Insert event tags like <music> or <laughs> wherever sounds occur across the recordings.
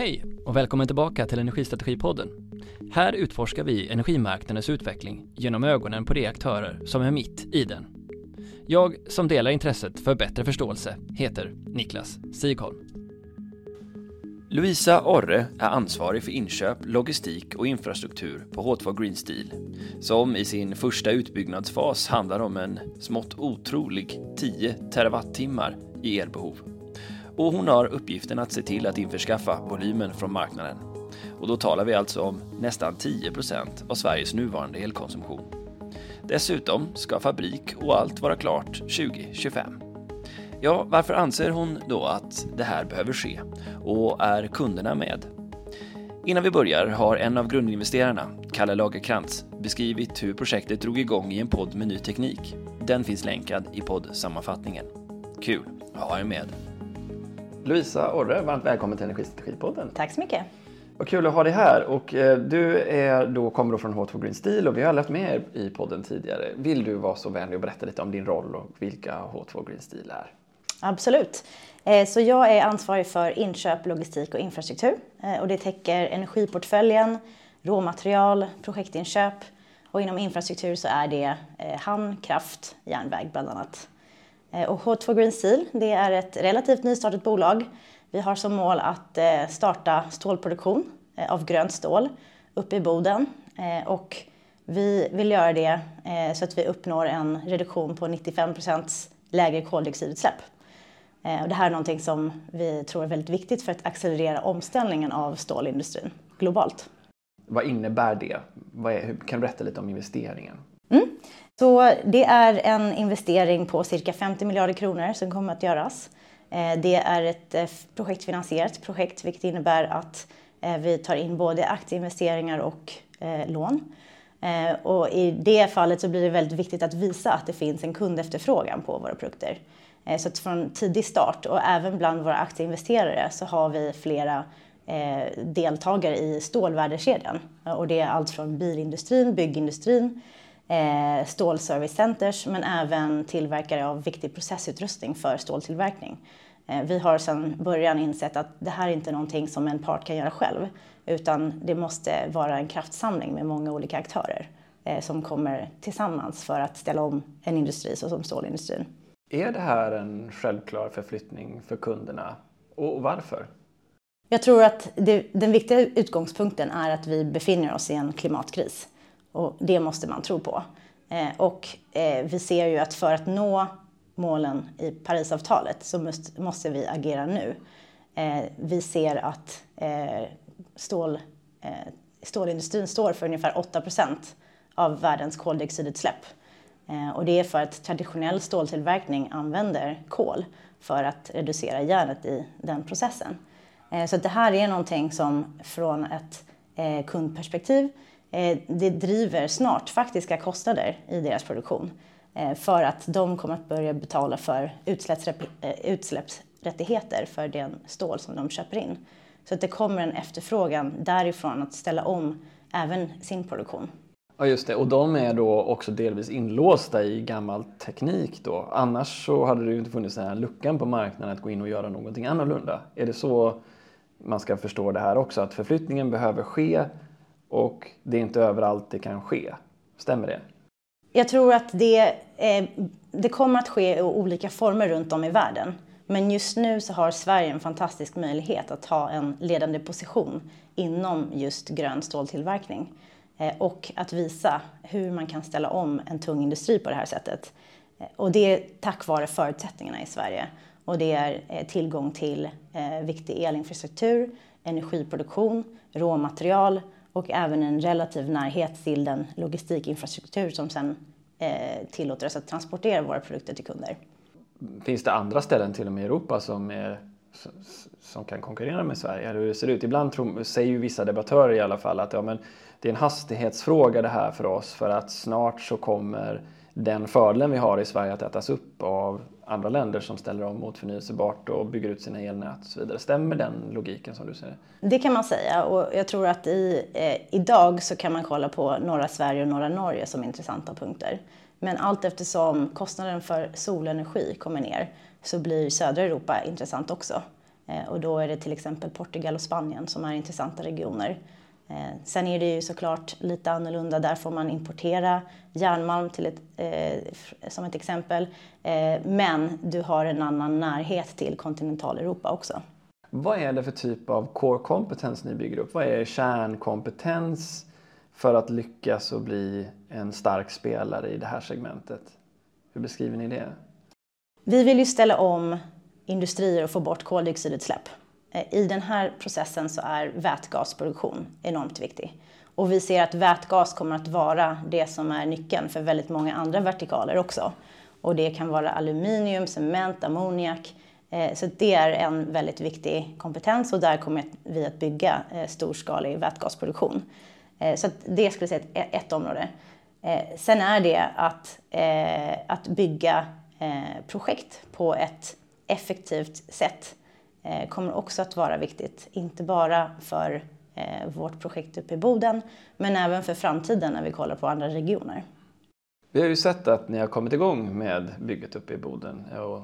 Hej och välkommen tillbaka till Energistrategipodden. Här utforskar vi energimarknadens utveckling genom ögonen på de aktörer som är mitt i den. Jag som delar intresset för bättre förståelse heter Niklas Sigholm. Louisa Orre är ansvarig för inköp, logistik och infrastruktur på H2 Green Steel, som i sin första utbyggnadsfas handlar om en smått otrolig 10 terawattimmar i elbehov. Och hon har uppgiften att se till att införskaffa volymen från marknaden. Och då talar vi alltså om nästan 10% av Sveriges nuvarande elkonsumtion. Dessutom ska fabrik och allt vara klart 2025. Ja, varför anser hon då att det här behöver ske? Och är kunderna med? Innan vi börjar har en av grundinvesterarna, Kalle Lagerkrantz, beskrivit hur projektet drog igång i en podd med ny teknik. Den finns länkad i poddsammanfattningen. Kul att ha er med. Louisa Orre, varmt välkommen till Energistrategipodden. Tack så mycket. Vad kul att ha dig här. Och eh, du är då, kommer då från H2 Green Steel och vi har aldrig haft med er i podden tidigare. Vill du vara så vänlig och berätta lite om din roll och vilka H2 Green Steel är? Absolut. Eh, så jag är ansvarig för inköp, logistik och infrastruktur. Eh, och det täcker energiportföljen, råmaterial, projektinköp och inom infrastruktur så är det hamn, kraft, järnväg bland annat. Och H2 Green Steel, det är ett relativt nystartat bolag vi har som mål att eh, starta stålproduktion eh, av grönt stål uppe i Boden eh, och vi vill göra det så att vi uppnår en reduktion på 95% lägre koldioxidutsläpp. Det här är någonting som vi tror är väldigt viktigt för att accelerera omställningen av stålindustrin globalt. Vad innebär det? kan du berätta lite om investeringen? Mm. Så det är en investering på cirka 50 miljarder kronor som kommer att göras. Eh, det är ett eh, projektfinansierat projekt vilket innebär att eh, vi tar in både aktieinvesteringar och lån. Och I det fallet så blir det väldigt viktigt att visa att det finns en kundefterfrågan på våra produkter. Så att från tidig start och även bland våra aktieinvesterare så har vi flera deltagare i stålvärdekedjan. Och det är allt från bilindustrin, byggindustrin, stålservice centers men även tillverkare av viktig processutrustning för ståltillverkning. Eh, vi har sedan början insett att det här är inte någonting som en part kan göra själv utan det måste vara en kraftsamling med många olika aktörer eh, som kommer tillsammans för att ställa om en industri såsom stålindustrin. Är det här en självklar förflyttning för kunderna och varför? Jag tror att det, den viktiga utgångspunkten är att vi befinner oss i en klimatkris och det måste man tro på. Eh, och eh, vi ser ju att för att nå målen i Parisavtalet så måste vi agera nu. Eh, vi ser att eh, stål, eh, stålindustrin står för ungefär 8% av världens koldioxidutsläpp. Eh, och det är för att traditionell ståltillverkning använder kol för att reducera järnet i den processen. Eh, så det här är någonting som från ett kundperspektiv Eh, det driver snart faktiska kostnader i deras produktion. Eh, för att de kommer att börja betala för eh, utsläppsrättigheter för den stål som de köper in. Så att det kommer en efterfrågan därifrån att ställa om även sin produktion. Ja just det, och de är då också delvis inlåsta i gammal teknik då. Annars så hade det ju inte funnits den här luckan på marknaden att gå in och göra någonting annorlunda. Är det så man ska förstå det här också? Att förflyttningen behöver ske och det är inte överallt det kan ske. Stämmer det? Jag tror att det, eh, det kommer att ske i olika former runt om i världen. Men just nu så har Sverige en fantastisk möjlighet att ha en ledande position inom just grön ståltillverkning eh, och att visa hur man kan ställa om en tung industri på det här sättet. Eh, och det är tack vare förutsättningarna i Sverige. Och det är eh, tillgång till eh, viktig elinfrastruktur, energiproduktion, råmaterial och även en relativ närhet till den logistikinfrastruktur som sen eh, tillåter oss att transportera våra produkter till kunder. Finns det andra ställen till och med i Europa som, är, som kan konkurrera med Sverige? Eller hur det ser ut? Ibland tror, säger ju vissa debattörer i alla fall att ja, men det är en hastighetsfråga det här för oss för att snart så kommer den fördelen vi har i Sverige att ätas upp av andra länder som ställer om mot förnyelsebart och bygger ut sina elnät och så vidare. Stämmer den logiken som du säger? Det kan man säga och jag tror att i, eh, idag så kan man kolla på norra Sverige och norra Norge som intressanta punkter. Men allt eftersom kostnaden för solenergi kommer ner så blir södra Europa intressant också. Eh, och då är det till exempel Portugal och Spanien som är intressanta regioner. Sen är det ju såklart lite annorlunda. Där får man importera järnmalm till ett, som ett exempel. Men du har en annan närhet till kontinentaleuropa också. Vad är det för typ av core kompetens ni bygger upp? Vad är kärnkompetens för att lyckas och bli en stark spelare i det här segmentet? Hur beskriver ni det? Vi vill ju ställa om industrier och få bort koldioxidutsläpp. Eh, I den här processen så är vätgasproduktion enormt viktig. Och vi ser att vätgas kommer att vara det som är nyckeln för väldigt många andra vertikaler också. Och det kan vara aluminium, cement, ammoniak. Eh, så det är en väldigt viktig kompetens och där kommer vi att bygga eh, storskalig vätgasproduktion. Så det skulle jag säga är ett område. Sen är det att, att bygga projekt på ett effektivt sätt kommer också att vara viktigt. Inte bara för vårt projekt uppe i Boden men även för framtiden när vi kollar på andra regioner. Vi har ju sett att ni har kommit igång med bygget uppe i Boden och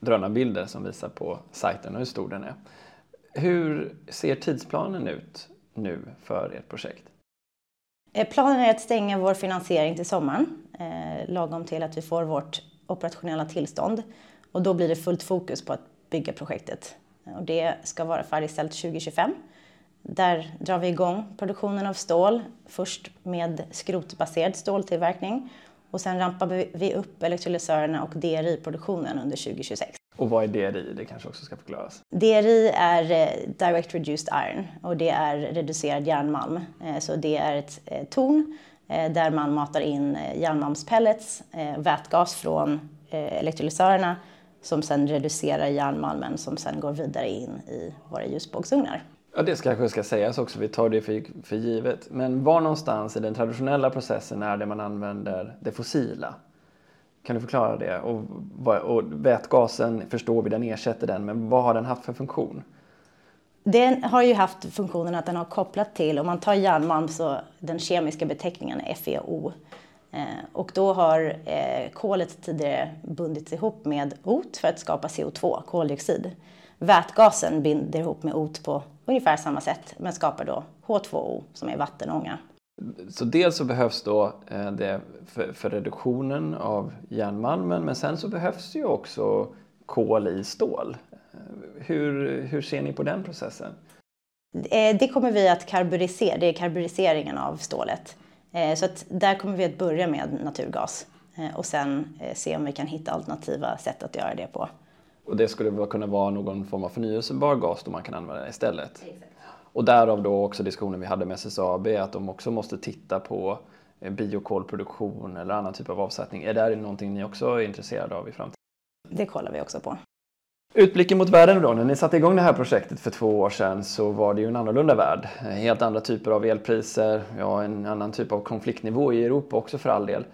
drönarbilder som visar på sajten och hur stor den är. Hur ser tidsplanen ut nu för ert projekt? Eh, planen är att stänga vår finansiering till sommaren, eh, lagom till att vi får vårt operationella tillstånd. Och då blir det fullt fokus på att bygga projektet. Och det ska vara färdigställt 2025. Där drar vi igång produktionen av stål, först med skrotbaserad ståltillverkning och sen rampar vi upp elektrolysörerna och DRI-produktionen under 2026. Och vad är DRI? Det kanske också ska förklaras. DRI är eh, Direct Reduced Iron och det är reducerad järnmalm. Eh, så det är ett eh, torn där man matar in järnmalmspellets, vätgas från elektrolysörerna som sen reducerar järnmalmen som sen går vidare in i våra ljusbågsugnar. Ja, det kanske ska sägas också, vi tar det för, för givet. Men var någonstans i den traditionella processen är det man använder det fossila? Kan du förklara det? Och, och vätgasen förstår vi, den ersätter den, men vad har den haft för funktion? Den har ju haft funktionen att den har kopplat till, om man tar järnmalm så den kemiska beteckningen är FeO. Eh, och då har eh, kolet tidigare bundits ihop med ot för att skapa CO2, koldioxid. Vätgasen binder ihop med ot på ungefär samma sätt men skapar då H2O som är vattenånga. Så dels så behövs då eh, det för, för reduktionen av järnmalmen men sen så behövs ju också kol i stål. Hur, hur ser ni på den processen? Det kommer vi att karburisera, det är karburiseringen av stålet. Så att där kommer vi att börja med naturgas och sen se om vi kan hitta alternativa sätt att göra det på. Och det skulle kunna vara någon form av förnyelsebar gas då man kan använda istället. Exakt. Och därav då också diskussionen vi hade med SSAB att de också måste titta på eh, biokolproduktion eller annan typ av avsättning. Är det någonting ni också är intresserade av i framtiden? Det kollar vi också på. Utblicken mot världen då, när ni satte igång det här projektet för två år sedan så var det ju en annorlunda värld. Eh, helt andra typer av elpriser, ja en annan typ av konfliktnivå i Europa också för all del.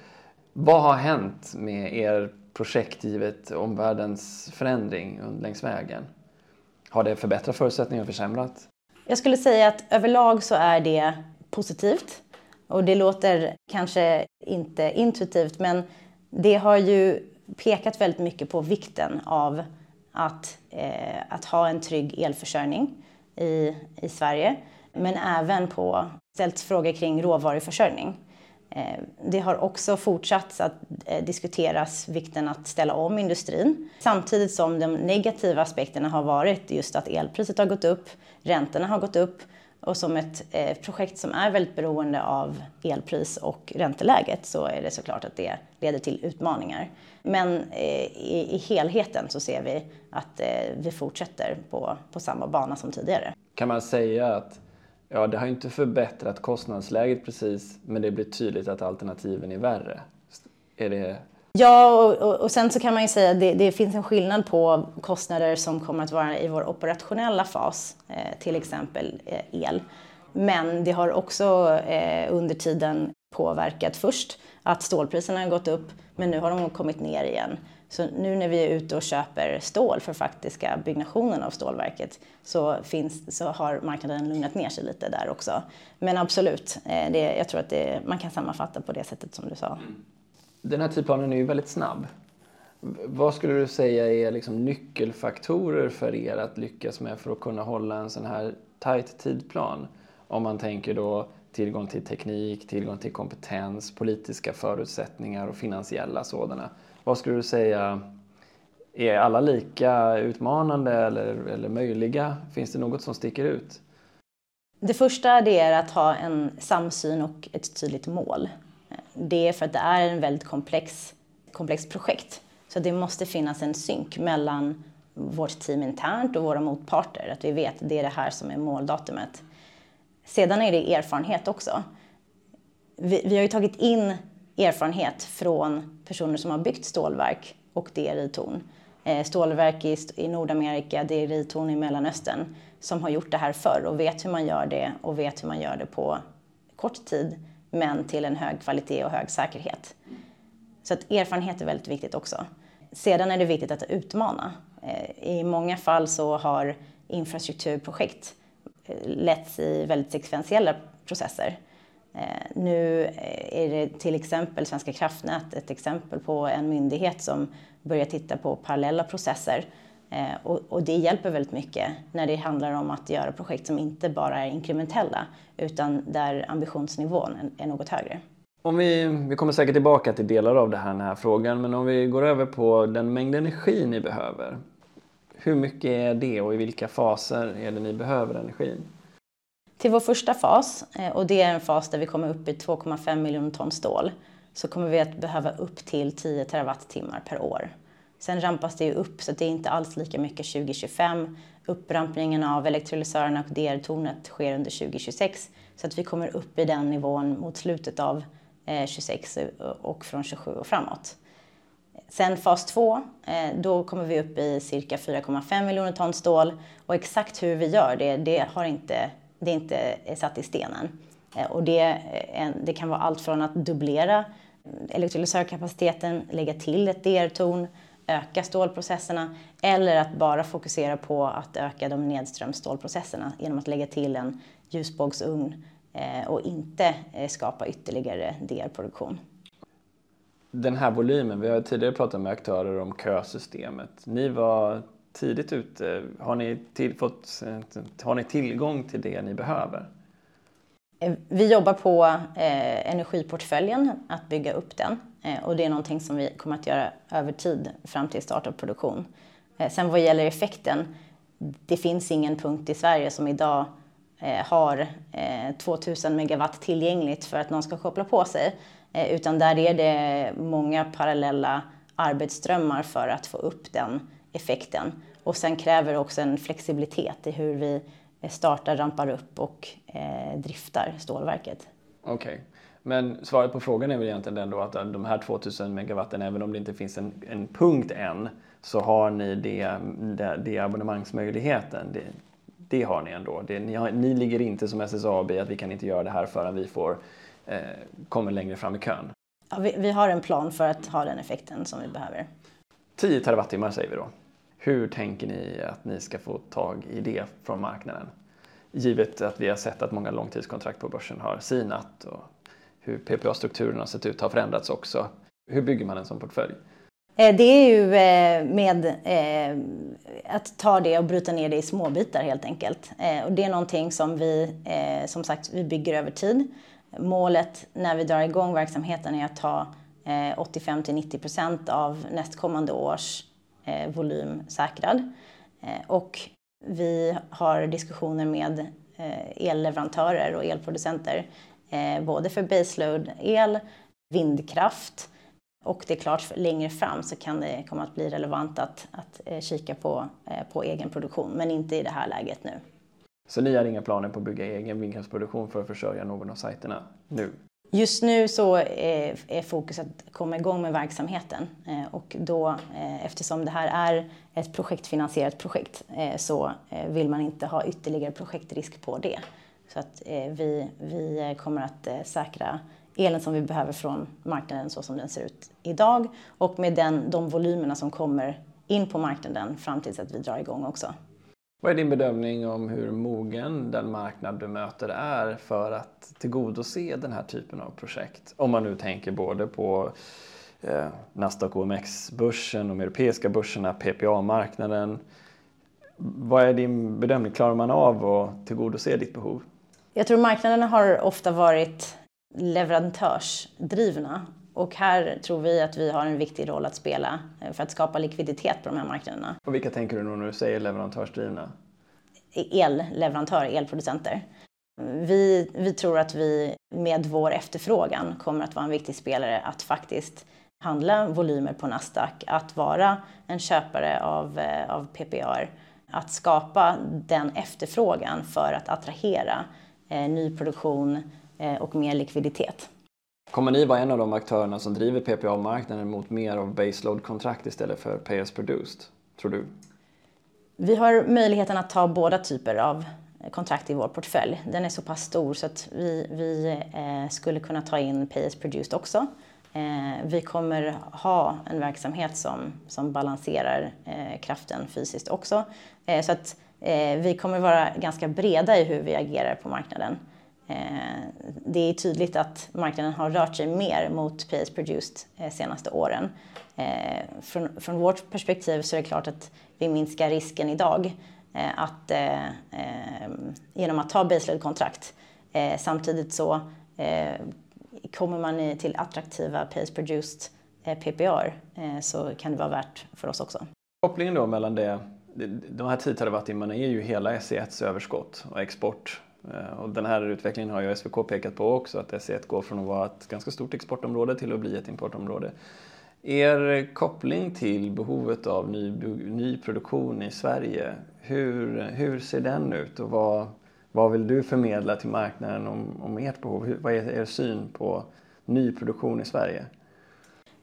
Vad har hänt med er projekt givet omvärldens förändring längs vägen? Har det förbättrat förutsättningarna och försämrat? Jag skulle säga att överlag så är det positivt. Och det låter kanske inte intuitivt men det har ju pekat väldigt mycket på vikten av att, eh, att ha en trygg elförsörjning i, i Sverige. Men även på ställt frågor kring råvaruförsörjning. Eh, det har också fortsatt att eh, diskuteras vikten att ställa om industrin. Samtidigt som de negativa aspekterna har varit just att elpriset har gått upp, räntorna har gått upp och som ett eh, projekt som är väldigt beroende av elpris och ränteläget så är det såklart att det leder till utmaningar. Men eh, i, helheten så ser vi att eh, vi fortsätter på, på samma bana som tidigare. Kan man säga att Ja, det har inte förbättrat kostnadsläget precis, men det blir tydligt att alternativen är värre. Är det... Ja, och, och, sen så kan man ju säga att det, det, finns en skillnad på kostnader som kommer att vara i vår operationella fas, eh, till exempel eh, el. Men det har också eh, under tiden påverkat först att stålpriserna har gått upp, men nu har de kommit ner igen. Så nu när vi är ute och köper stål för faktiska byggnationen av stålverket så, finns, så har marknaden lugnat ner sig lite där också. Men absolut, eh, det, jag tror att det, man kan sammanfatta på det sättet som du sa. Mm. Den här tidplanen är ju väldigt snabb. Vad skulle du säga är liksom nyckelfaktorer för er att lyckas med för att kunna hålla en sån här tajt tidplan? Om man tänker då tillgång till teknik, tillgång till kompetens, politiska förutsättningar och finansiella sådana. Vad skulle du säga, är alla lika utmanande eller, eller möjliga? Finns det något som sticker ut? Det första det är att ha en samsyn och ett tydligt mål. Det är för att det är en väldigt komplex, komplext projekt. Så det måste finnas en synk mellan vårt team internt och våra motparter. Att vi vet att det är det här som är måldatumet. Sedan är det erfarenhet också. Vi, vi har ju tagit in erfarenhet från personer som har byggt stålverk och DRI-torn. Eh, stålverk i, i Nordamerika, det är ritorn i Mellanöstern som har gjort det här förr och vet hur man gör det och vet hur man gör det på kort tid men till en hög kvalitet och hög säkerhet. Så att erfarenhet är väldigt viktigt också. Sedan är det viktigt att utmana. Eh, I många fall så har infrastrukturprojekt eh, letts i väldigt sekventiella processer. Eh, nu är det till exempel Svenska kraftnät ett exempel på en myndighet som börjar titta på parallella processer och, det hjälper väldigt mycket när det handlar om att göra projekt som inte bara är inkrementella utan där ambitionsnivån är något högre. Om vi, vi kommer säkert tillbaka till delar av det här, den här frågan, men om vi går över på den mängd energi ni behöver. Hur mycket är det och i vilka faser är det ni behöver energin? Till vår första fas, eh, och det är en fas där vi kommer upp i 2,5 miljoner ton stål, så kommer vi att behöva upp till 10 terawattimmar per år. Sen rampas det ju upp så det är inte alls lika mycket 2025. Upprampningen av elektrolysörerna och DR-tornet sker under 2026 så att vi kommer upp i den nivån mot slutet av eh, 26 och från 27 och framåt. Sen fas 2, eh, då kommer vi upp i cirka 4,5 miljoner ton stål och exakt hur vi gör det, det, har inte, det är inte satt i stenen. Eh, och det, det kan vara allt från att dubblera elektrolysörkapaciteten, lägga till ett DR-torn, öka stålprocesserna eller att bara fokusera på att öka de nedströms stålprocesserna genom att lägga till en ljusbågsugn eh, och inte eh, skapa ytterligare DR-produktion. Den här volymen, vi har tidigare pratat med aktörer om kösystemet. Ni var tidigt ute. Har ni, till, fått, har ni tillgång till det ni behöver? Eh, vi jobbar på eh, energiportföljen, att bygga upp den. Eh, och det är någonting som vi kommer att göra över tid fram till start av produktion. Eh, sen vad gäller effekten, det finns ingen punkt i Sverige som idag Eh, har eh, 2000 megawatt tillgängligt för att någon ska koppla på sig. Eh, utan där är det många parallella arbetsströmmar för att få upp den effekten. Och sen kräver det också en flexibilitet i hur vi startar, rampar upp och driftar stålverket. Okej. Okay. Men svaret på frågan är väl egentligen den då att de här 2000 megawatten, även om det inte finns en, en punkt än, så har ni det, det, det abonnemangsmöjligheten. Det, det har ni ändå. Det, ni, har, ni ligger inte som SSAB att vi kan inte göra det här förrän vi får, eh, kommer längre fram i kön. Ja, vi, vi, har en plan för att ha den effekten som vi behöver. 10 terawattimmar säger vi då. Hur tänker ni att ni ska få tag i det från marknaden? Givet att vi har sett att många långtidskontrakt på börsen har sinat och hur PPA-strukturen har sett ut har förändrats också. Hur bygger man en sån portfölj? Eh, det är ju eh, med eh, att ta det och bryta ner det i småbitar helt enkelt. Och det är någonting som vi, som sagt, vi bygger över tid. Målet när vi drar igång verksamheten är att ta 85 till 90 procent av nästkommande års Eh, volym säkrad. Eh, och vi har diskussioner med eh, elleverantörer och elproducenter både för baseload-el, vindkraft och det är klart, längre fram så kan det komma att bli relevant att, att eh, kika på, eh, på egen produktion, men inte i det här läget nu. Så ni har inga planer på att bygga egen vindkraftsproduktion för att försörja någon av sajterna nu? Just nu så är, är fokus att komma igång med verksamheten eh, och då eh, eftersom det här är ett projektfinansierat projekt så vill man inte ha ytterligare projektrisk på det. Så att vi, vi kommer att säkra elen som vi behöver från marknaden så som den ser ut idag och med den, de volymerna som kommer in på marknaden fram tills att vi drar igång också. Vad är din bedömning om hur mogen den marknad du möter är för att tillgodose den här typen av projekt? Om man nu tänker både på eh, Nasdaq OMX-börsen, de europeiska börserna, PPA-marknaden. Vad är din bedömning? Klarar man av att tillgodose ditt behov? Jag tror marknaderna har ofta varit leverantörsdrivna och här tror vi att vi har en viktig roll att spela eh, för att skapa likviditet på de här marknaderna. Och vilka tänker du när du säger leverantörsdrivna? Elleverantörer, elproducenter. Vi, vi tror att vi med vår efterfrågan kommer att vara en viktig spelare att faktiskt handla volymer på Nasdaq, att vara en köpare av, eh, av PPR, att skapa den efterfrågan för att attrahera eh, nyproduktion eh, och mer likviditet. Kommer ni vara en av de aktörerna som driver PPA-marknaden mot mer av baseload-kontrakt istället för pay as produced, tror du? Vi har möjligheten att ta båda typer av eh, kontrakt i vår portfölj. Den är så pass stor så att vi, vi eh, skulle kunna ta in pay as produced också. Eh, vi kommer ha en verksamhet som, som balanserar eh, kraften fysiskt också. Eh, så att eh, vi kommer vara ganska breda i hur vi agerar på marknaden. Eh, det är tydligt att marknaden har rört sig mer mot pay produced de senaste åren. Eh, från, från vårt perspektiv så är det klart att vi minskar risken idag att, genom att ta baseload-kontrakt. samtidigt så kommer man till attraktiva pace produced PPR så kan det vara värt för oss också. Kopplingen då mellan det, de här 10 terawattimmarna är ju hela SE1s överskott och export. Eh, och den här utvecklingen har ju SVK pekat på också, att SE1 går från att vara ett ganska stort exportområde till att bli ett importområde. Er koppling till behovet av ny, ny produktion i Sverige, hur, hur ser den ut och vad, vad vill du förmedla till marknaden om, om ert behov? Hur, vad är er syn på nyproduktion i Sverige?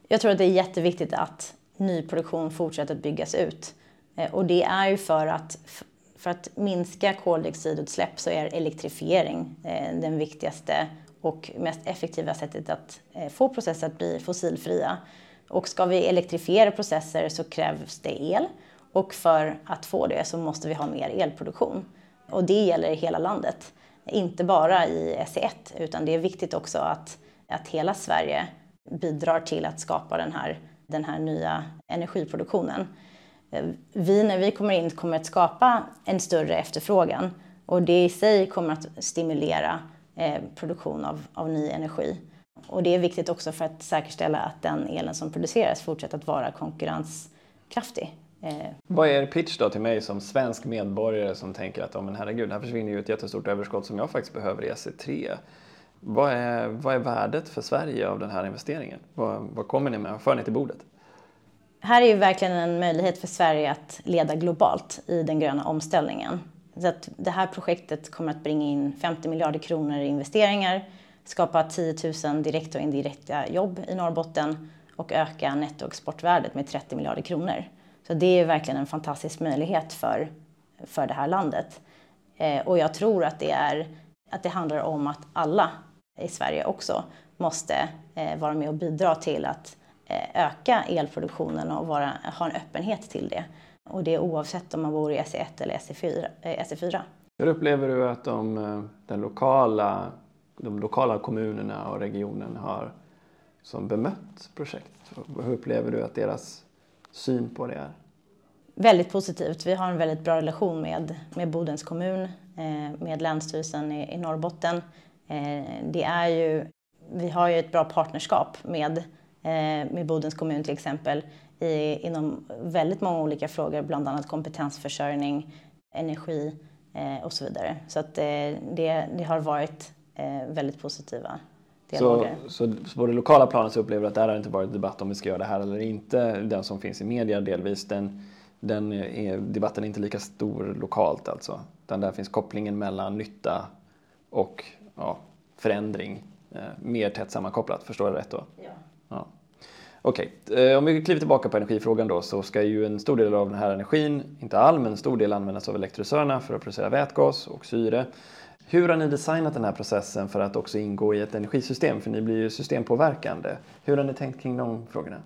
Jag tror att det är jätteviktigt att nyproduktion fortsätter att byggas ut. Eh, och det är ju för att, för att minska koldioxidutsläpp så är elektrifiering eh, den viktigaste och mest effektiva sättet att eh, få processer att bli fossilfria. Och ska vi elektrifiera processer så krävs det el. Och för att få det så måste vi ha mer elproduktion. Och det gäller i hela landet. Inte bara i SE1 utan det är viktigt också att, att hela Sverige bidrar till att skapa den här, den här nya energiproduktionen. Eh, vi när vi kommer in kommer att skapa en större efterfrågan och det i sig kommer att stimulera eh, produktion av, av ny energi. Och det är viktigt också för att säkerställa att den elen som produceras fortsätter att vara konkurrenskraftig. Eh, Vad är er pitch då till mig som svensk medborgare som tänker att oh, men herregud, här försvinner ju ett jättestort överskott som jag faktiskt behöver i SE3. Vad är, vad är värdet för Sverige av den här investeringen? Vad, vad kommer ni med? Vad för ni till bordet? Här är ju verkligen en möjlighet för Sverige att leda globalt i den gröna omställningen. Så att det här projektet kommer att bringa in 50 miljarder kronor i investeringar, skapa 10 000 direkta och indirekta jobb i Norrbotten och öka nettoexportvärdet med 30 miljarder kronor. Så det är verkligen en fantastisk möjlighet för, för det här landet. Eh, och jag tror att det, är, att det handlar om att alla i Sverige också måste eh, vara med och bidra till att eh, öka elproduktionen och vara, ha en öppenhet till det. Och det oavsett om man bor i SE1 eller SE4. SE4. Hur upplever du att de, den lokala, de lokala kommunerna och regionen har som bemött projekt? Hur upplever du att deras syn på det är? Väldigt positivt. Vi har en väldigt bra relation med, med Bodens kommun, eh, med Länsstyrelsen i, i Norrbotten. Eh, det är ju, vi har ju ett bra partnerskap med, eh, med Bodens kommun till exempel i, inom väldigt många olika frågor, bland annat kompetensförsörjning, energi och så vidare. Så att det, det har varit väldigt positiva dialoger. Så, så, så på det lokala planet så upplever du att där har inte varit debatt om vi ska göra det här eller inte. Den som finns i media delvis, den, den är, debatten är inte lika stor lokalt alltså. Utan där finns kopplingen mellan nytta och ja, förändring eh, mer tätt sammankopplat. Förstår jag rätt då? Ja. Ja. Okej, okay. Eh, om vi kliver tillbaka på energifrågan då så ska ju en stor del av den här energin, inte all men en stor del användas av elektrolysörerna för att producera vätgas och syre. Hur har ni designat den här processen för att också ingå i ett energisystem? För ni blir ju systempåverkande. Hur har ni tänkt kring de frågorna?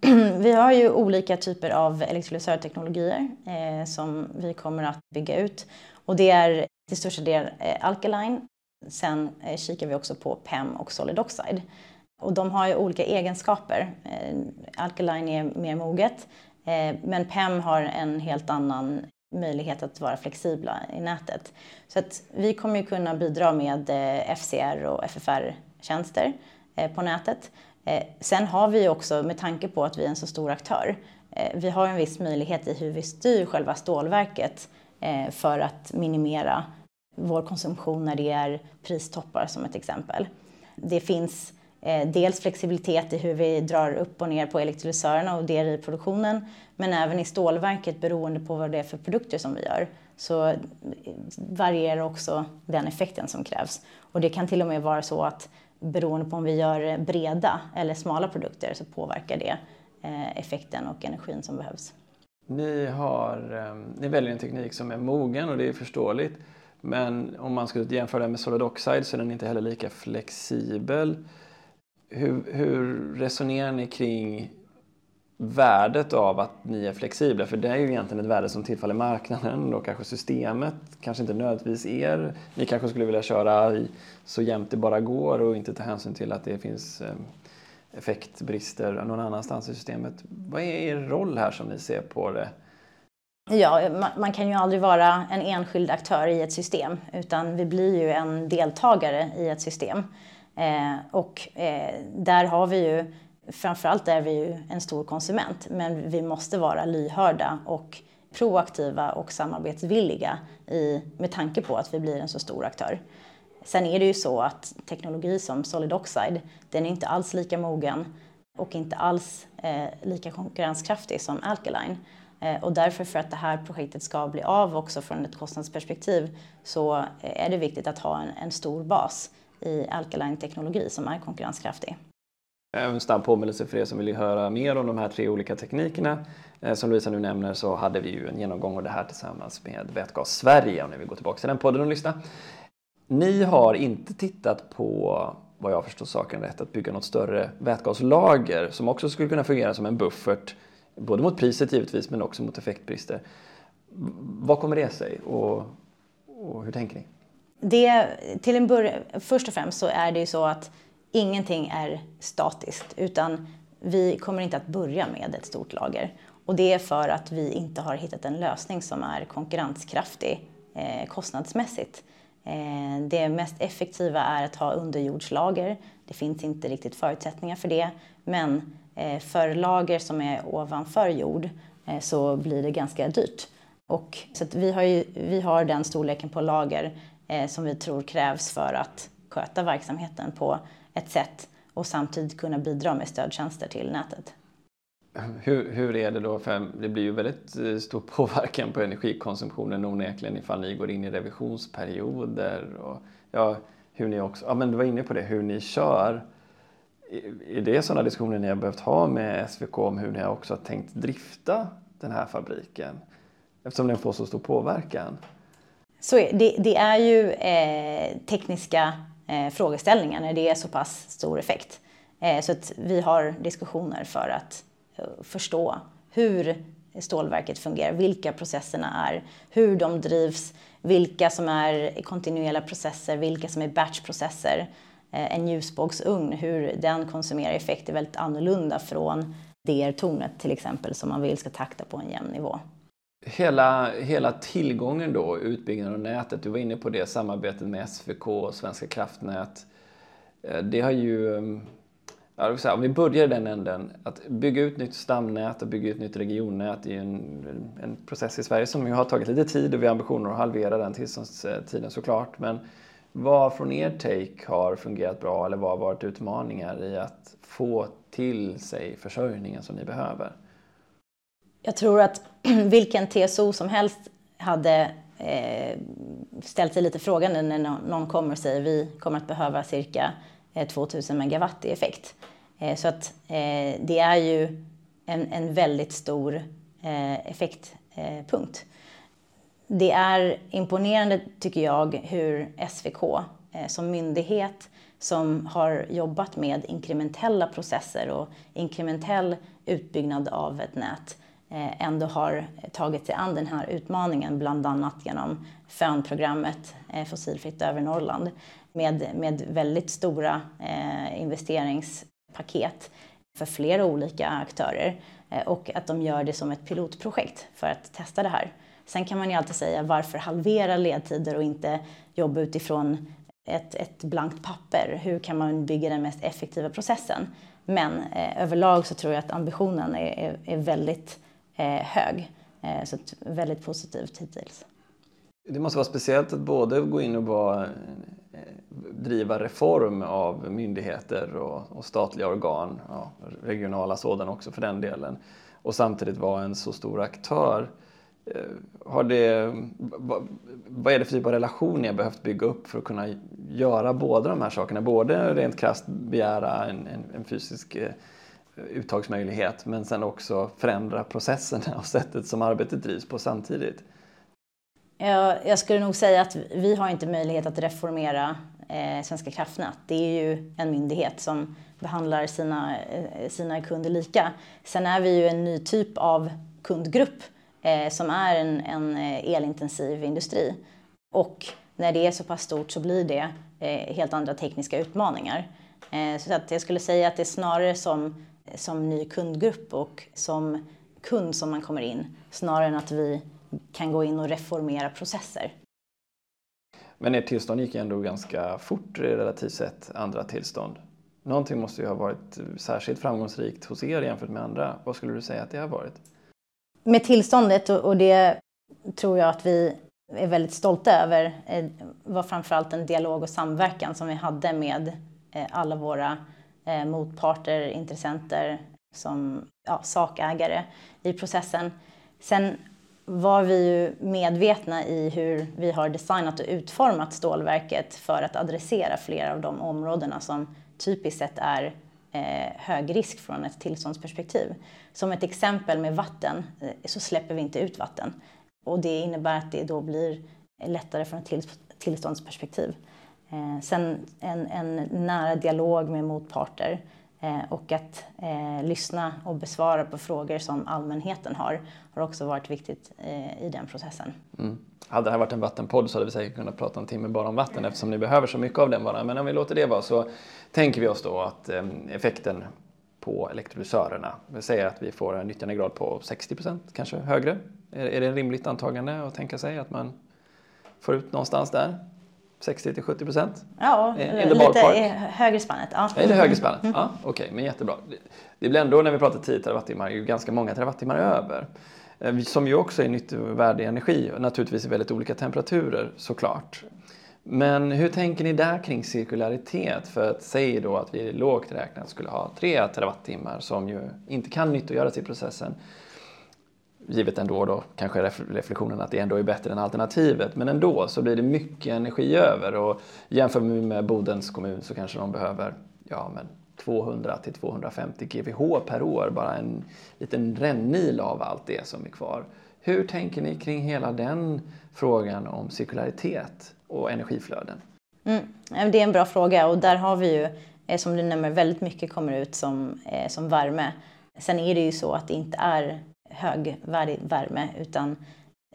<clears throat> Vi har ju olika typer av elektrolysörteknologier eh, som vi kommer att bygga ut. Och det är till största del eh, alkaline. Sen eh, kikar vi också på PEM och solid oxide. Och de har ju olika egenskaper. Eh, alkaline är mer moget, eh, men PEM har en helt annan möjlighet att vara flexibla i nätet. Så att vi kommer ju kunna bidra med eh, FCR och FFR-tjänster på nätet. Sen har vi också, med tanke på att vi är en så stor aktör, vi har en viss möjlighet i hur vi styr själva stålverket för att minimera vår konsumtion när det är pristoppar som ett exempel. Det finns Eh, dels flexibilitet i hur vi drar upp och ner på elektrolysörerna och DRI-produktionen men även i stålverket beroende på vad det är för produkter som vi gör så eh, varierar också den effekten som krävs. Och det kan till och med vara så att beroende på om vi gör eh, breda eller smala produkter så påverkar det effekten och energin som behövs. Ni, har, ni väljer en teknik som är mogen och det är förståeligt. Men om man skulle jämföra den med Solid Oxide så är den inte heller lika flexibel. Hur, hur resonerar ni kring värdet av att ni är flexibla? För det är ju egentligen ett värde som tillfaller marknaden och kanske systemet, kanske inte nödvändigtvis er. Ni kanske skulle vilja köra så jämnt det bara går och inte ta hänsyn till att det finns eh, effektbrister någon annanstans i systemet. Vad är er roll här som ni ser på det? Ja, man kan ju aldrig vara en enskild aktör i ett system utan vi blir ju en deltagare i ett system. Eh, och eh, där har vi ju, framförallt är vi ju en stor konsument, men vi måste vara lyhörda och proaktiva och samarbetsvilliga i, med tanke på att vi blir en så stor aktör. Sen är det ju så att teknologi som Solid Oxide, den är inte alls lika mogen och inte alls eh, lika konkurrenskraftig som Alkaline. Eh, och därför för att det här projektet ska bli av också från ett kostnadsperspektiv så eh, är det viktigt att ha en, en stor bas i alkaline-teknologi som är konkurrenskraftig. En snabb påminnelse för er som vill höra mer om de här tre olika teknikerna. Eh, som Lovisa nu nämner så hade vi ju en genomgång av det här tillsammans med Vätgas Sverige om ni vill gå tillbaka till den podden och lyssna. Ni har inte tittat på, vad jag förstår saken rätt, att bygga något större vätgaslager som också skulle kunna fungera som en buffert Både mot priset givetvis men också mot effektbrister. Vad kommer det sig och, och hur tänker ni? Det, till en början, först och främst så är det ju så att ingenting är statiskt utan vi kommer inte att börja med ett stort lager. Och det är för att vi inte har hittat en lösning som är konkurrenskraftig eh, kostnadsmässigt. Eh, det mest effektiva är att ha underjordslager. Det finns inte riktigt förutsättningar för det. Men Eh, för lager som är ovanför jord eh, så blir det ganska dyrt. Och, så vi, har ju, vi har den storleken på lager Eh, som vi tror krävs för att sköta verksamheten på ett sätt och samtidigt kunna bidra med stödtjänster till nätet. Hur, hur är det då? För det blir ju väldigt eh, stor påverkan på energikonsumtionen onekligen ifall ni går in i revisionsperioder och ja, hur ni också, ja men du var inne på det, hur ni kör är det sådana diskussioner ni har behövt ha med SVK om hur ni också har tänkt drifta den här fabriken? Eftersom den får så stor påverkan. Så det, det är ju eh, tekniska eh, frågeställningar när det är så pass stor effekt. Eh, så att vi har diskussioner för att eh, förstå hur stålverket fungerar, vilka processerna är, hur de drivs, vilka som är kontinuerliga processer, vilka som är batchprocesser. Eh, en ljusbågsugn, hur den konsumerar effekt är väldigt annorlunda från DR-tornet till exempel som man vill ska takta på en jämn nivå. Hela, hela tillgången då, utbyggnaden av nätet, du var inne på det, samarbetet med SVK och Svenska kraftnät. Eh, det har ju, mm, ja, säga, om vi börjar i den änden, att bygga ut nytt stamnät och bygga ut nytt regionnät är en, en process i Sverige som har tagit lite tid och vi har ambitioner att halvera den tillståndstiden såklart. Men vad från er take har fungerat bra eller vad har varit utmaningar i att få till sig försörjningen som ni behöver? Jag tror att <clears throat> vilken TSO som helst hade eh, ställt sig lite frågande när någon kommer och säger vi kommer att behöva cirka eh, 2000 megawatt i effekt. Eh, så att eh, det är ju en, en väldigt stor eh, effektpunkt eh, det är imponerande, tycker jag, hur SVK eh, som myndighet som har jobbat med inkrementella processer och inkrementell utbyggnad av ett nät eh, Eh, ändå har tagit sig an den här utmaningen, bland annat genom FÖN-programmet eh, Fossilfritt över Norrland med, med väldigt stora eh, investeringspaket för flera olika aktörer och att de gör det som ett pilotprojekt för att testa det här. Sen kan man ju alltid säga varför halvera ledtider och inte jobba utifrån ett, ett blankt papper. Hur kan man bygga den mest effektiva processen? Men eh, överlag så tror jag att ambitionen är, är, är väldigt Eh, hög. Eh, så väldigt positivt hittills. Det måste vara speciellt att både gå in och vara, eh, driva reform av myndigheter och, och statliga organ, ja, regionala sådana också för den delen, och samtidigt vara en så stor aktör. Eh, har det, vad är det för typ av relation ni har behövt bygga upp för att kunna göra båda de här sakerna? Både rent krasst begära en, en, en fysisk eh, uttagsmöjlighet men sen också förändra processerna och sättet som arbetet drivs på samtidigt. Jag, skulle nog säga att vi har inte möjlighet att reformera eh, Svenska kraftnät. Det är ju en myndighet som behandlar sina, eh, sina kunder lika. Sen är vi ju en ny typ av kundgrupp eh, som är en, en elintensiv industri. Och när det är så pass stort så blir det helt andra tekniska utmaningar. Så att jag skulle säga att det är snarare som, som ny kundgrupp och som kund som man kommer in snarare än att vi kan gå in och reformera processer. Men ert tillstånd gick ändå ganska fort relativt sett andra tillstånd. Någonting måste ju ha varit särskilt framgångsrikt hos er jämfört med andra. Vad skulle du säga att det har varit? Med tillståndet, och det tror jag att vi är väldigt stolta över, eh, var framförallt en dialog och samverkan som vi hade med eh, alla våra eh, motparter, intressenter, som ja, sakägare i processen. Sen var vi ju medvetna i hur vi har designat och utformat stålverket för att adressera flera av de områdena som typiskt sett är eh, hög risk från ett tillståndsperspektiv. Som ett exempel med vatten eh, så släpper vi inte ut vatten och det innebär att det då blir lättare från ett tillståndsperspektiv. Eh, sen en, en nära dialog med motparter Eh, och att eh, lyssna och besvara på frågor som allmänheten har har också varit viktigt eh, i den processen. Mm. Hade det här varit en vattenpodd så hade vi säkert kunnat prata en timme bara om vatten eftersom ni behöver så mycket av den bara. Men om vi låter det vara så tänker vi oss då att eh, effekten på elektrolysörerna, vi säger att vi får en nyttjandegrad på 60% kanske högre. Är, är det ett rimligt antagande att tänka sig att man får ut någonstans där? 60 till 70 procent? Ja, lite högre spannet. Ja. Är det högre spannet? Mm. Ja, Okej, okay, men jättebra. Det blir ändå när vi pratar 10 terawattimmar ganska många terawattimmar över. Eh, som ju också är nyttovärdig energi, naturligtvis i väldigt olika temperaturer såklart. Men hur tänker ni där kring cirkularitet? För att säga då att vi lågt räknat skulle ha 3 terawattimmar som ju inte kan nyttogöras i processen givet ändå då kanske reflektionen att det ändå är bättre än alternativet. Men ändå så blir det mycket energi över och jämför vi med Bodens kommun så kanske de behöver ja, men 200 till 250 GWh per år, bara en liten rännil av allt det som är kvar. Hur tänker ni kring hela den frågan om cirkularitet och energiflöden? Mm, det är en bra fråga och där har vi ju, eh, som du nämner, väldigt mycket kommer ut som, eh, som värme. Sen är det ju så att det inte är högvärdig värme utan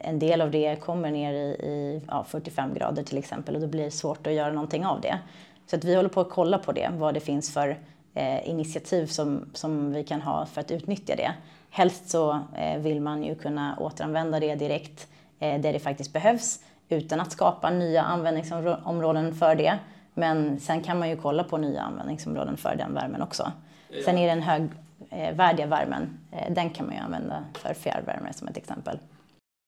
en del av det kommer ner i, i ja, 45 grader till exempel och då blir det svårt att göra någonting av det. Så att vi håller på att kolla på det, vad det finns för eh, initiativ som, som vi kan ha för att utnyttja det. Helst så eh, vill man ju kunna återanvända det direkt eh, där det faktiskt behövs utan att skapa nya användningsområden för det. Men sen kan man ju kolla på nya användningsområden för den värmen också. Sen är det en hög Eh, värdiga värmen, eh, den kan man ju använda för fjärrvärme som ett exempel.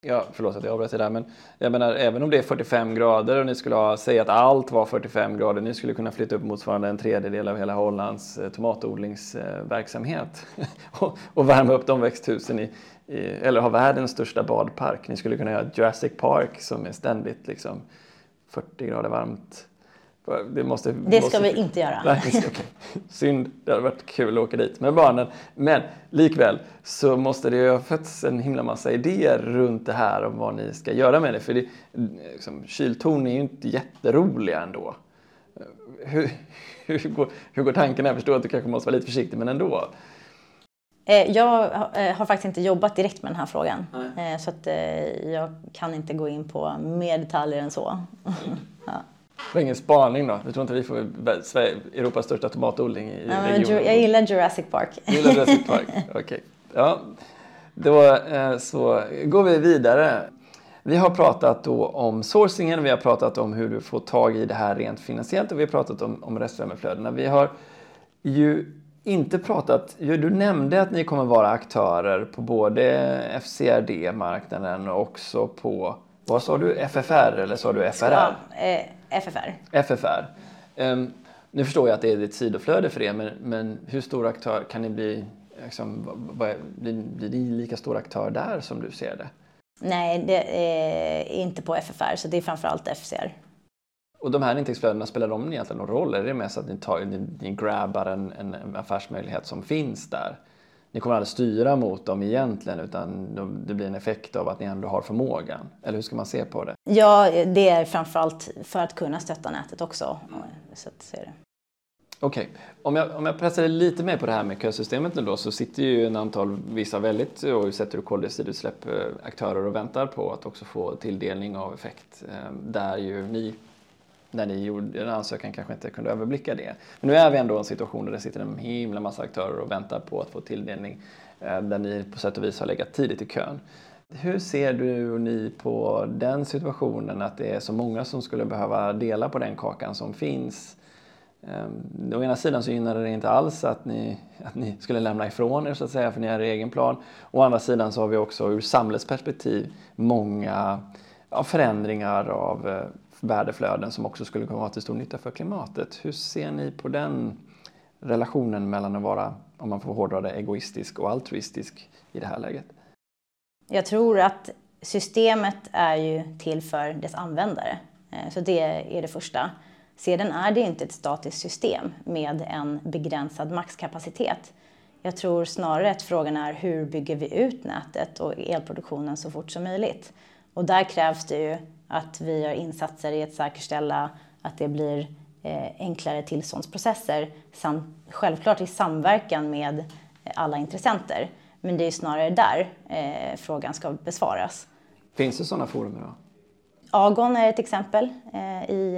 Ja, förlåt att jag avbröt det där, men jag menar även om det är 45 grader och ni skulle ha, säga att allt var 45 grader, ni skulle kunna flytta upp motsvarande en tredjedel av hela Hollands eh, tomatodlingsverksamhet <laughs> och, och värma upp de växthusen i, i, eller ha världens största badpark. Ni skulle kunna göra Jurassic Park som är ständigt liksom 40 grader varmt det, måste, det ska måste, vi inte göra. Nej, okay. Synd, det hade varit kul att åka dit med barnen. Men likväl så måste det ju ha fötts en himla massa idéer runt det här om vad ni ska göra med det. För det, liksom, kyltorn är ju inte jätteroliga ändå. Hur, hur, går, hur går tanken? Jag förstår att du kanske måste vara lite försiktig, men ändå. Eh, jag eh, har faktiskt inte jobbat direkt med den här frågan. Nej. Eh, så att jag kan inte gå in på mer detaljer än så. <laughs> ja. Var ingen spaning då? Du tror inte vi får Europas största tomatodling i ja, regionen? Jag gillar Jurassic Park. Du gillar Jurassic Park, <laughs> okej. Okay. Ja, då eh, så går vi vidare. Vi har pratat då om sourcingen, vi har pratat om hur du får tag i det här rent finansiellt och vi har pratat om, om restvärmeflödena. Vi har ju inte pratat, du nämnde att ni kommer vara aktörer på både FCRD-marknaden och också på, vad sa du, FFR eller sa du FRR? Ja, eh, FFR. FFR. Um, nu förstår jag att det är ett sidoflöde för er, men, men hur stor aktör kan ni bli? Liksom, vad, blir, blir ni lika stor aktör där som du ser det? Nej, det är inte på FFR, så det är framförallt FCR. Och de här intäktsflödena, spelar de egentligen någon roll? Är det mest att ni, tar, ni, ni grabbar en, en affärsmöjlighet som finns där? Ni kommer aldrig styra mot dem egentligen utan det blir en effekt av att ni ändå har förmågan. Eller hur ska man se på det? Ja, det är framförallt för att kunna stötta nätet också. Så att se det. Okej, okay. om, jag, om jag pressar lite mer på det här med kösystemet nu då så sitter ju en antal, vissa väldigt, och sätter koldioxidutsläpp, eh, aktörer och väntar på att också få tilldelning av effekt. Eh, där ju ni när ni gjorde en ansökan kanske inte kunde överblicka det. Men nu är vi ändå i en situation där det sitter en himla massa aktörer och väntar på att få tilldelning eh, där ni på sätt och vis har legat tidigt i kön. Hur ser du och ni på den situationen att det är så många som skulle behöva dela på den kakan som finns? Eh, å ena sidan så gynnar det inte alls att ni, att ni skulle lämna ifrån er så att säga för ni har er egen plan. Å andra sidan så har vi också ur samhällsperspektiv många ja, förändringar av eh, värdeflöden som också skulle kunna vara till stor nytta för klimatet. Hur ser ni på den relationen mellan att vara, om man får hårdra det, egoistisk och altruistisk i det här läget? Jag tror att systemet är ju till för dess användare. Eh, så det är det första. Sedan är det inte ett statiskt system med en begränsad maxkapacitet. Jag tror snarare att frågan är hur bygger vi ut nätet och elproduktionen så fort som möjligt. Och där krävs det ju att vi gör insatser i att säkerställa att det blir eh, enklare tillståndsprocesser, självklart i samverkan med alla intressenter. Men det är snarare där eh, frågan ska besvaras. Finns det sådana forum idag? Agon är ett exempel eh, i,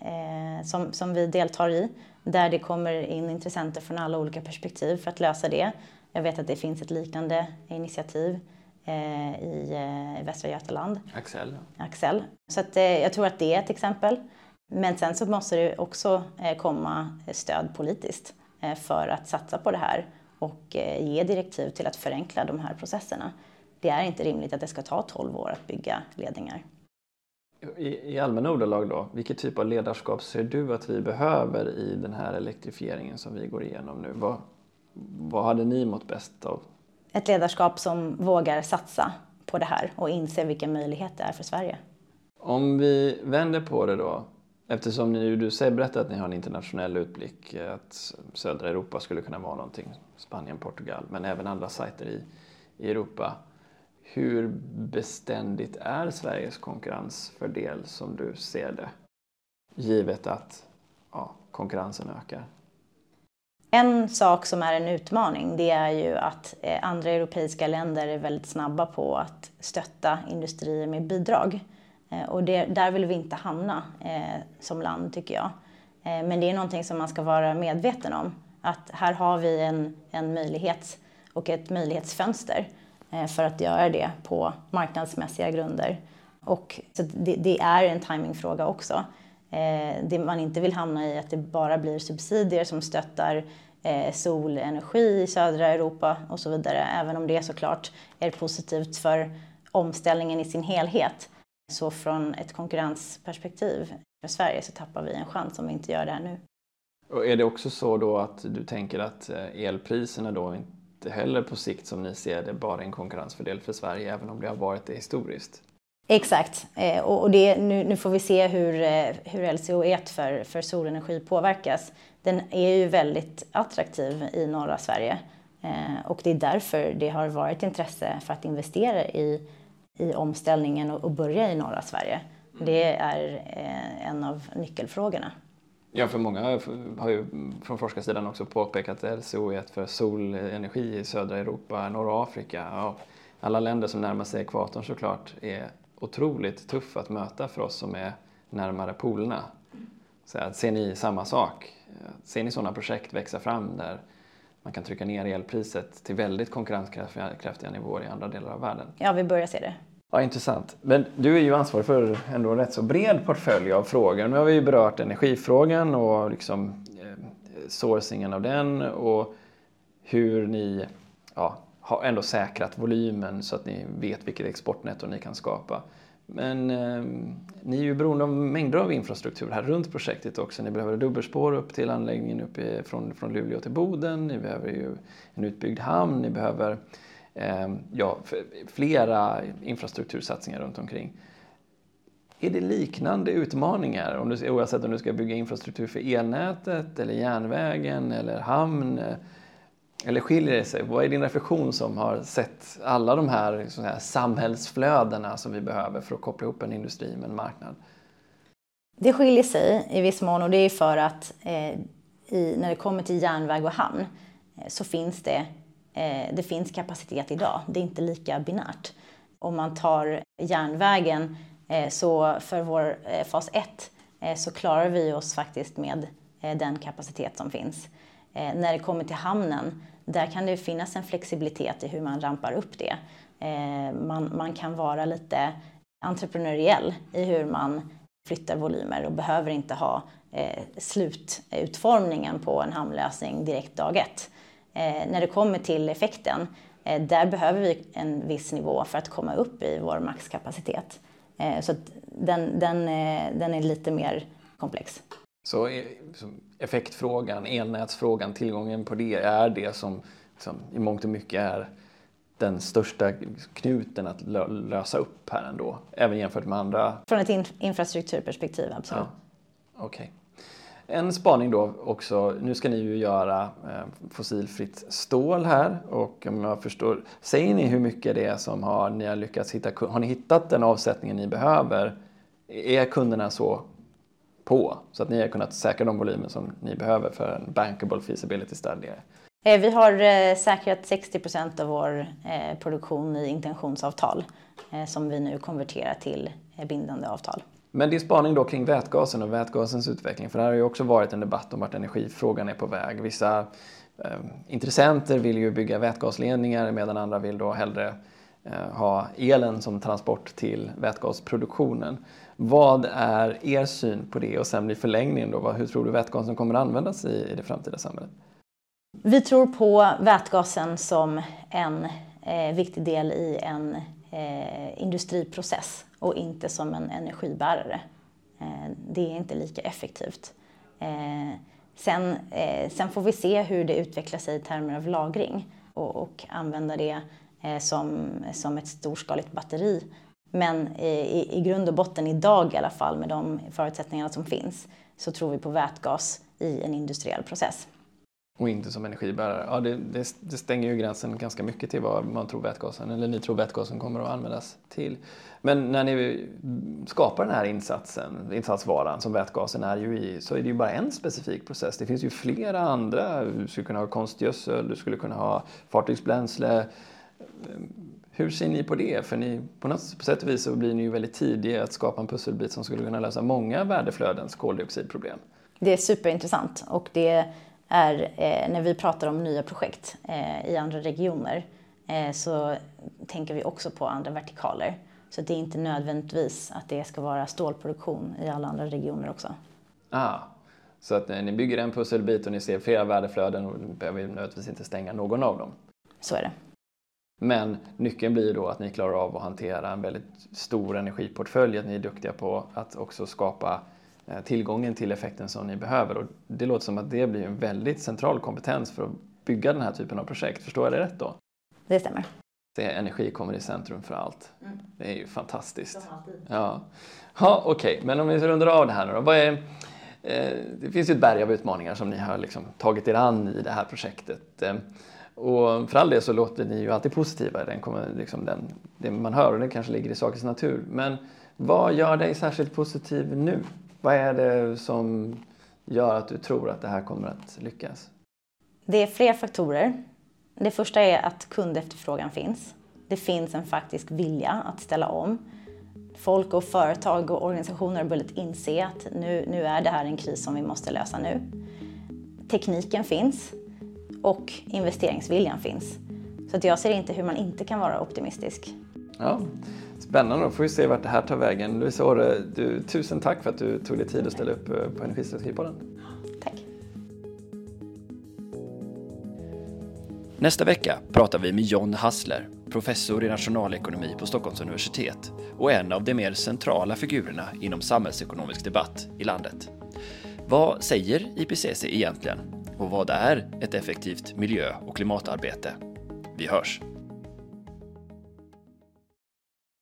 eh, som, som vi deltar i, där det kommer in intressenter från alla olika perspektiv för att lösa det. Jag vet att det finns ett liknande initiativ Eh, i eh, Västra Götaland. Axel. Axel. Så att, eh, jag tror att det är ett exempel. Men sen så måste det också komma stöd politiskt för att satsa på det här och ge direktiv till att förenkla de här processerna. Det är inte rimligt att det ska ta 12 år att bygga ledningar. I, i allmänna ordalag då, vilket typ av ledarskap ser du att vi behöver i den här elektrifieringen som vi går igenom nu? Vad, vad hade ni mått bäst av ett ledarskap som vågar satsa på det här och inse vilken möjlighet det är för Sverige. Om vi vänder på det då, eftersom ni, du säger, berättar att ni har en internationell utblick, att södra Europa skulle kunna vara någonting, Spanien, Portugal, men även andra sajter i, i Europa. Hur beständigt är Sveriges konkurrensfördel som du ser det? Givet att ja, konkurrensen ökar. En sak som är en utmaning det är ju att eh, andra europeiska länder är väldigt snabba på att stötta industrier med bidrag. Eh, och det, där vill vi inte hamna eh, som land tycker jag. Eh, men det är någonting som man ska vara medveten om. Att här har vi en, en möjlighet och ett möjlighetsfönster eh, för att göra det på marknadsmässiga grunder. Och så det, det är en timingfråga också. Eh, det man inte vill hamna i att det bara blir subsidier som stöttar eh, solenergi i södra Europa och så vidare. Även om det såklart är positivt för omställningen i sin helhet. Så från ett konkurrensperspektiv för Sverige så tappar vi en chans om vi inte gör det här nu. Och är det också så då att du tänker att eh, elpriserna då inte heller på sikt som ni ser det bara är en konkurrensfördel för Sverige även om det har varit det historiskt? Exakt. Eh, och det, nu, nu, får vi se hur, eh, hur LCO1 för, för solenergi påverkas. Den är ju väldigt attraktiv i norra Sverige eh, och det är därför det har varit intresse för att investera i, i omställningen och, och börja i norra Sverige. Det är en av nyckelfrågorna. Ja, för många har ju från forskarsidan också påpekat LCO1 för solenergi i södra Europa, norra Afrika och alla länder som närmar sig ekvatorn såklart är otroligt tuff att möta för oss som är närmare polerna. Så ser ni samma sak? Ser ni sådana projekt växa fram där man kan trycka ner elpriset till väldigt konkurrenskraftiga nivåer i andra delar av världen? Ja, vi börjar se det. Ja, intressant. Men du är ju ansvarig för ändå en rätt så bred portfölj av frågor. Nu har vi ju berört energifrågan och liksom eh, sourcingen av den och hur ni ja, har ändå säkrat volymen så att ni vet vilket exportnetto ni kan skapa. Men eh, ni är ju beroende av mängder av infrastruktur här runt projektet också. Ni behöver dubbelspår upp till anläggningen uppe från, från Luleå till Boden. Ni behöver ju en utbyggd hamn. Ni behöver eh, ja, flera infrastruktursatsningar runt omkring. Är det liknande utmaningar om du, oavsett om du ska bygga infrastruktur för elnätet eller järnvägen eller hamn? Eh, eller skiljer det sig? Vad är din reflektion som har sett alla de här, liksom, så här samhällsflödena som vi behöver för att koppla ihop en industri med en marknad? Det skiljer sig i viss mån och det är för att eh, i, när det kommer till järnväg och hamn eh, så finns det, eh, det finns kapacitet idag. Det är inte lika binärt. Om man tar järnvägen eh, så för vår eh, fas 1 eh, så klarar vi oss faktiskt med eh, den kapacitet som finns. Eh, när det kommer till hamnen där kan det finnas en flexibilitet i hur man rampar upp det. Eh, man, man kan vara lite entreprenöriell i hur man flyttar volymer och behöver inte ha eh, slututformningen på en hamnlösning direkt dag ett. Eh, när det kommer till effekten, eh, där behöver vi en viss nivå för att komma upp i vår maxkapacitet. Eh, så den, den, eh, den är lite mer komplex. Så effektfrågan, elnätsfrågan, tillgången på det är det som, som i mångt och mycket är den största knuten att lösa upp här ändå, även jämfört med andra? Från ett infrastrukturperspektiv, absolut. Ja. Okej. Okay. En spaning då också, nu ska ni ju göra eh, fossilfritt stål här och om jag förstår, säger ni hur mycket det är som har, ni har lyckats hitta, har ni hittat den avsättningen ni behöver? Är kunderna så på så att ni har kunnat säkra de volymer som ni behöver för en bankable feasibility study? Eh, vi har eh, säkrat 60 procent av vår eh, produktion i intentionsavtal som vi nu konverterar till bindande avtal. Men din spaning då kring vätgasen och vätgasens utveckling, för det här har ju också varit en debatt om vart energifrågan är på väg. Vissa eh, intressenter vill ju bygga vätgasledningar medan andra vill då hellre eh, ha elen som transport till vätgasproduktionen. Vad är er syn på det och sen i förlängningen då, hur tror du vätgasen kommer att användas i, i det framtida samhället? Vi tror på vätgasen som en eh, viktig del i en eh, industriprocess och inte som en energibärare. Eh, det är inte lika effektivt. Eh, sen, eh, sen, får vi se hur det utvecklar sig i termer av lagring och, och använda det eh, som, som ett storskaligt batteri men i, i grund och botten idag i alla fall med de förutsättningarna som finns så tror vi på vätgas i en industriell process. Och inte som energibärare. Ja, det, det, det, stänger ju gränsen ganska mycket till vad man tror vätgasen, eller ni tror vätgasen kommer att användas till. Men när ni skapar den här insatsen, insatsvaran som vätgasen är ju i, så är det ju bara en specifik process. Det finns ju flera andra. Du skulle kunna ha konstgödsel, du skulle kunna ha fartygsbränsle, hur ser ni på det? För ni, på något sätt och vis så blir ni ju väldigt tidiga att skapa en pusselbit som skulle kunna lösa många värdeflödens koldioxidproblem. Det är superintressant och det är eh, när vi pratar om nya projekt eh, i andra regioner eh, så tänker vi också på andra vertikaler. Så det är inte nödvändigtvis att det ska vara stålproduktion i alla andra regioner också. Ah, så att ni bygger en pusselbit och ni ser flera värdeflöden och behöver nödvändigtvis inte stänga någon av dem? Så är det. Men nyckeln blir då att ni klarar av att hantera en väldigt stor energiportfölj, att ni är duktiga på att också skapa eh, tillgången till effekten som ni behöver. Och det låter som att det blir en väldigt central kompetens för att bygga den här typen av projekt. Förstår jag det rätt då? Det stämmer. Det energi kommer i centrum för allt. Mm. Det är ju fantastiskt. Ja, ja okej, okay. men om vi rundar av det här nu då. Vad är, eh, det finns ju ett berg av utmaningar som ni har liksom tagit er an i det här projektet. Eh, och för all del så låter ni ju alltid positiva, den liksom den, det man hör och det kanske ligger i sakens natur. Men vad gör dig särskilt positiv nu? Vad är det som gör att du tror att det här kommer att lyckas? Det är fler faktorer. Det första är att kundefterfrågan finns. Det finns en faktisk vilja att ställa om. folk och företag och organisationer har börjat inse att nu, nu är det här en kris som vi måste lösa nu. Tekniken finns och investeringsviljan finns. Så att jag ser inte hur man inte kan vara optimistisk. Ja, spännande, då får vi se vart det här tar vägen. Louise Åre, du, tusen tack för att du tog dig tid att ställa upp eh, på Energistrategipodden. Tack. Nästa vecka pratar vi med John Hassler, professor i nationalekonomi på Stockholms universitet och en av de mer centrala figurerna inom samhällsekonomisk debatt i landet. Vad säger IPCC egentligen? Och vad är ett effektivt miljö och klimatarbete? Vi hörs!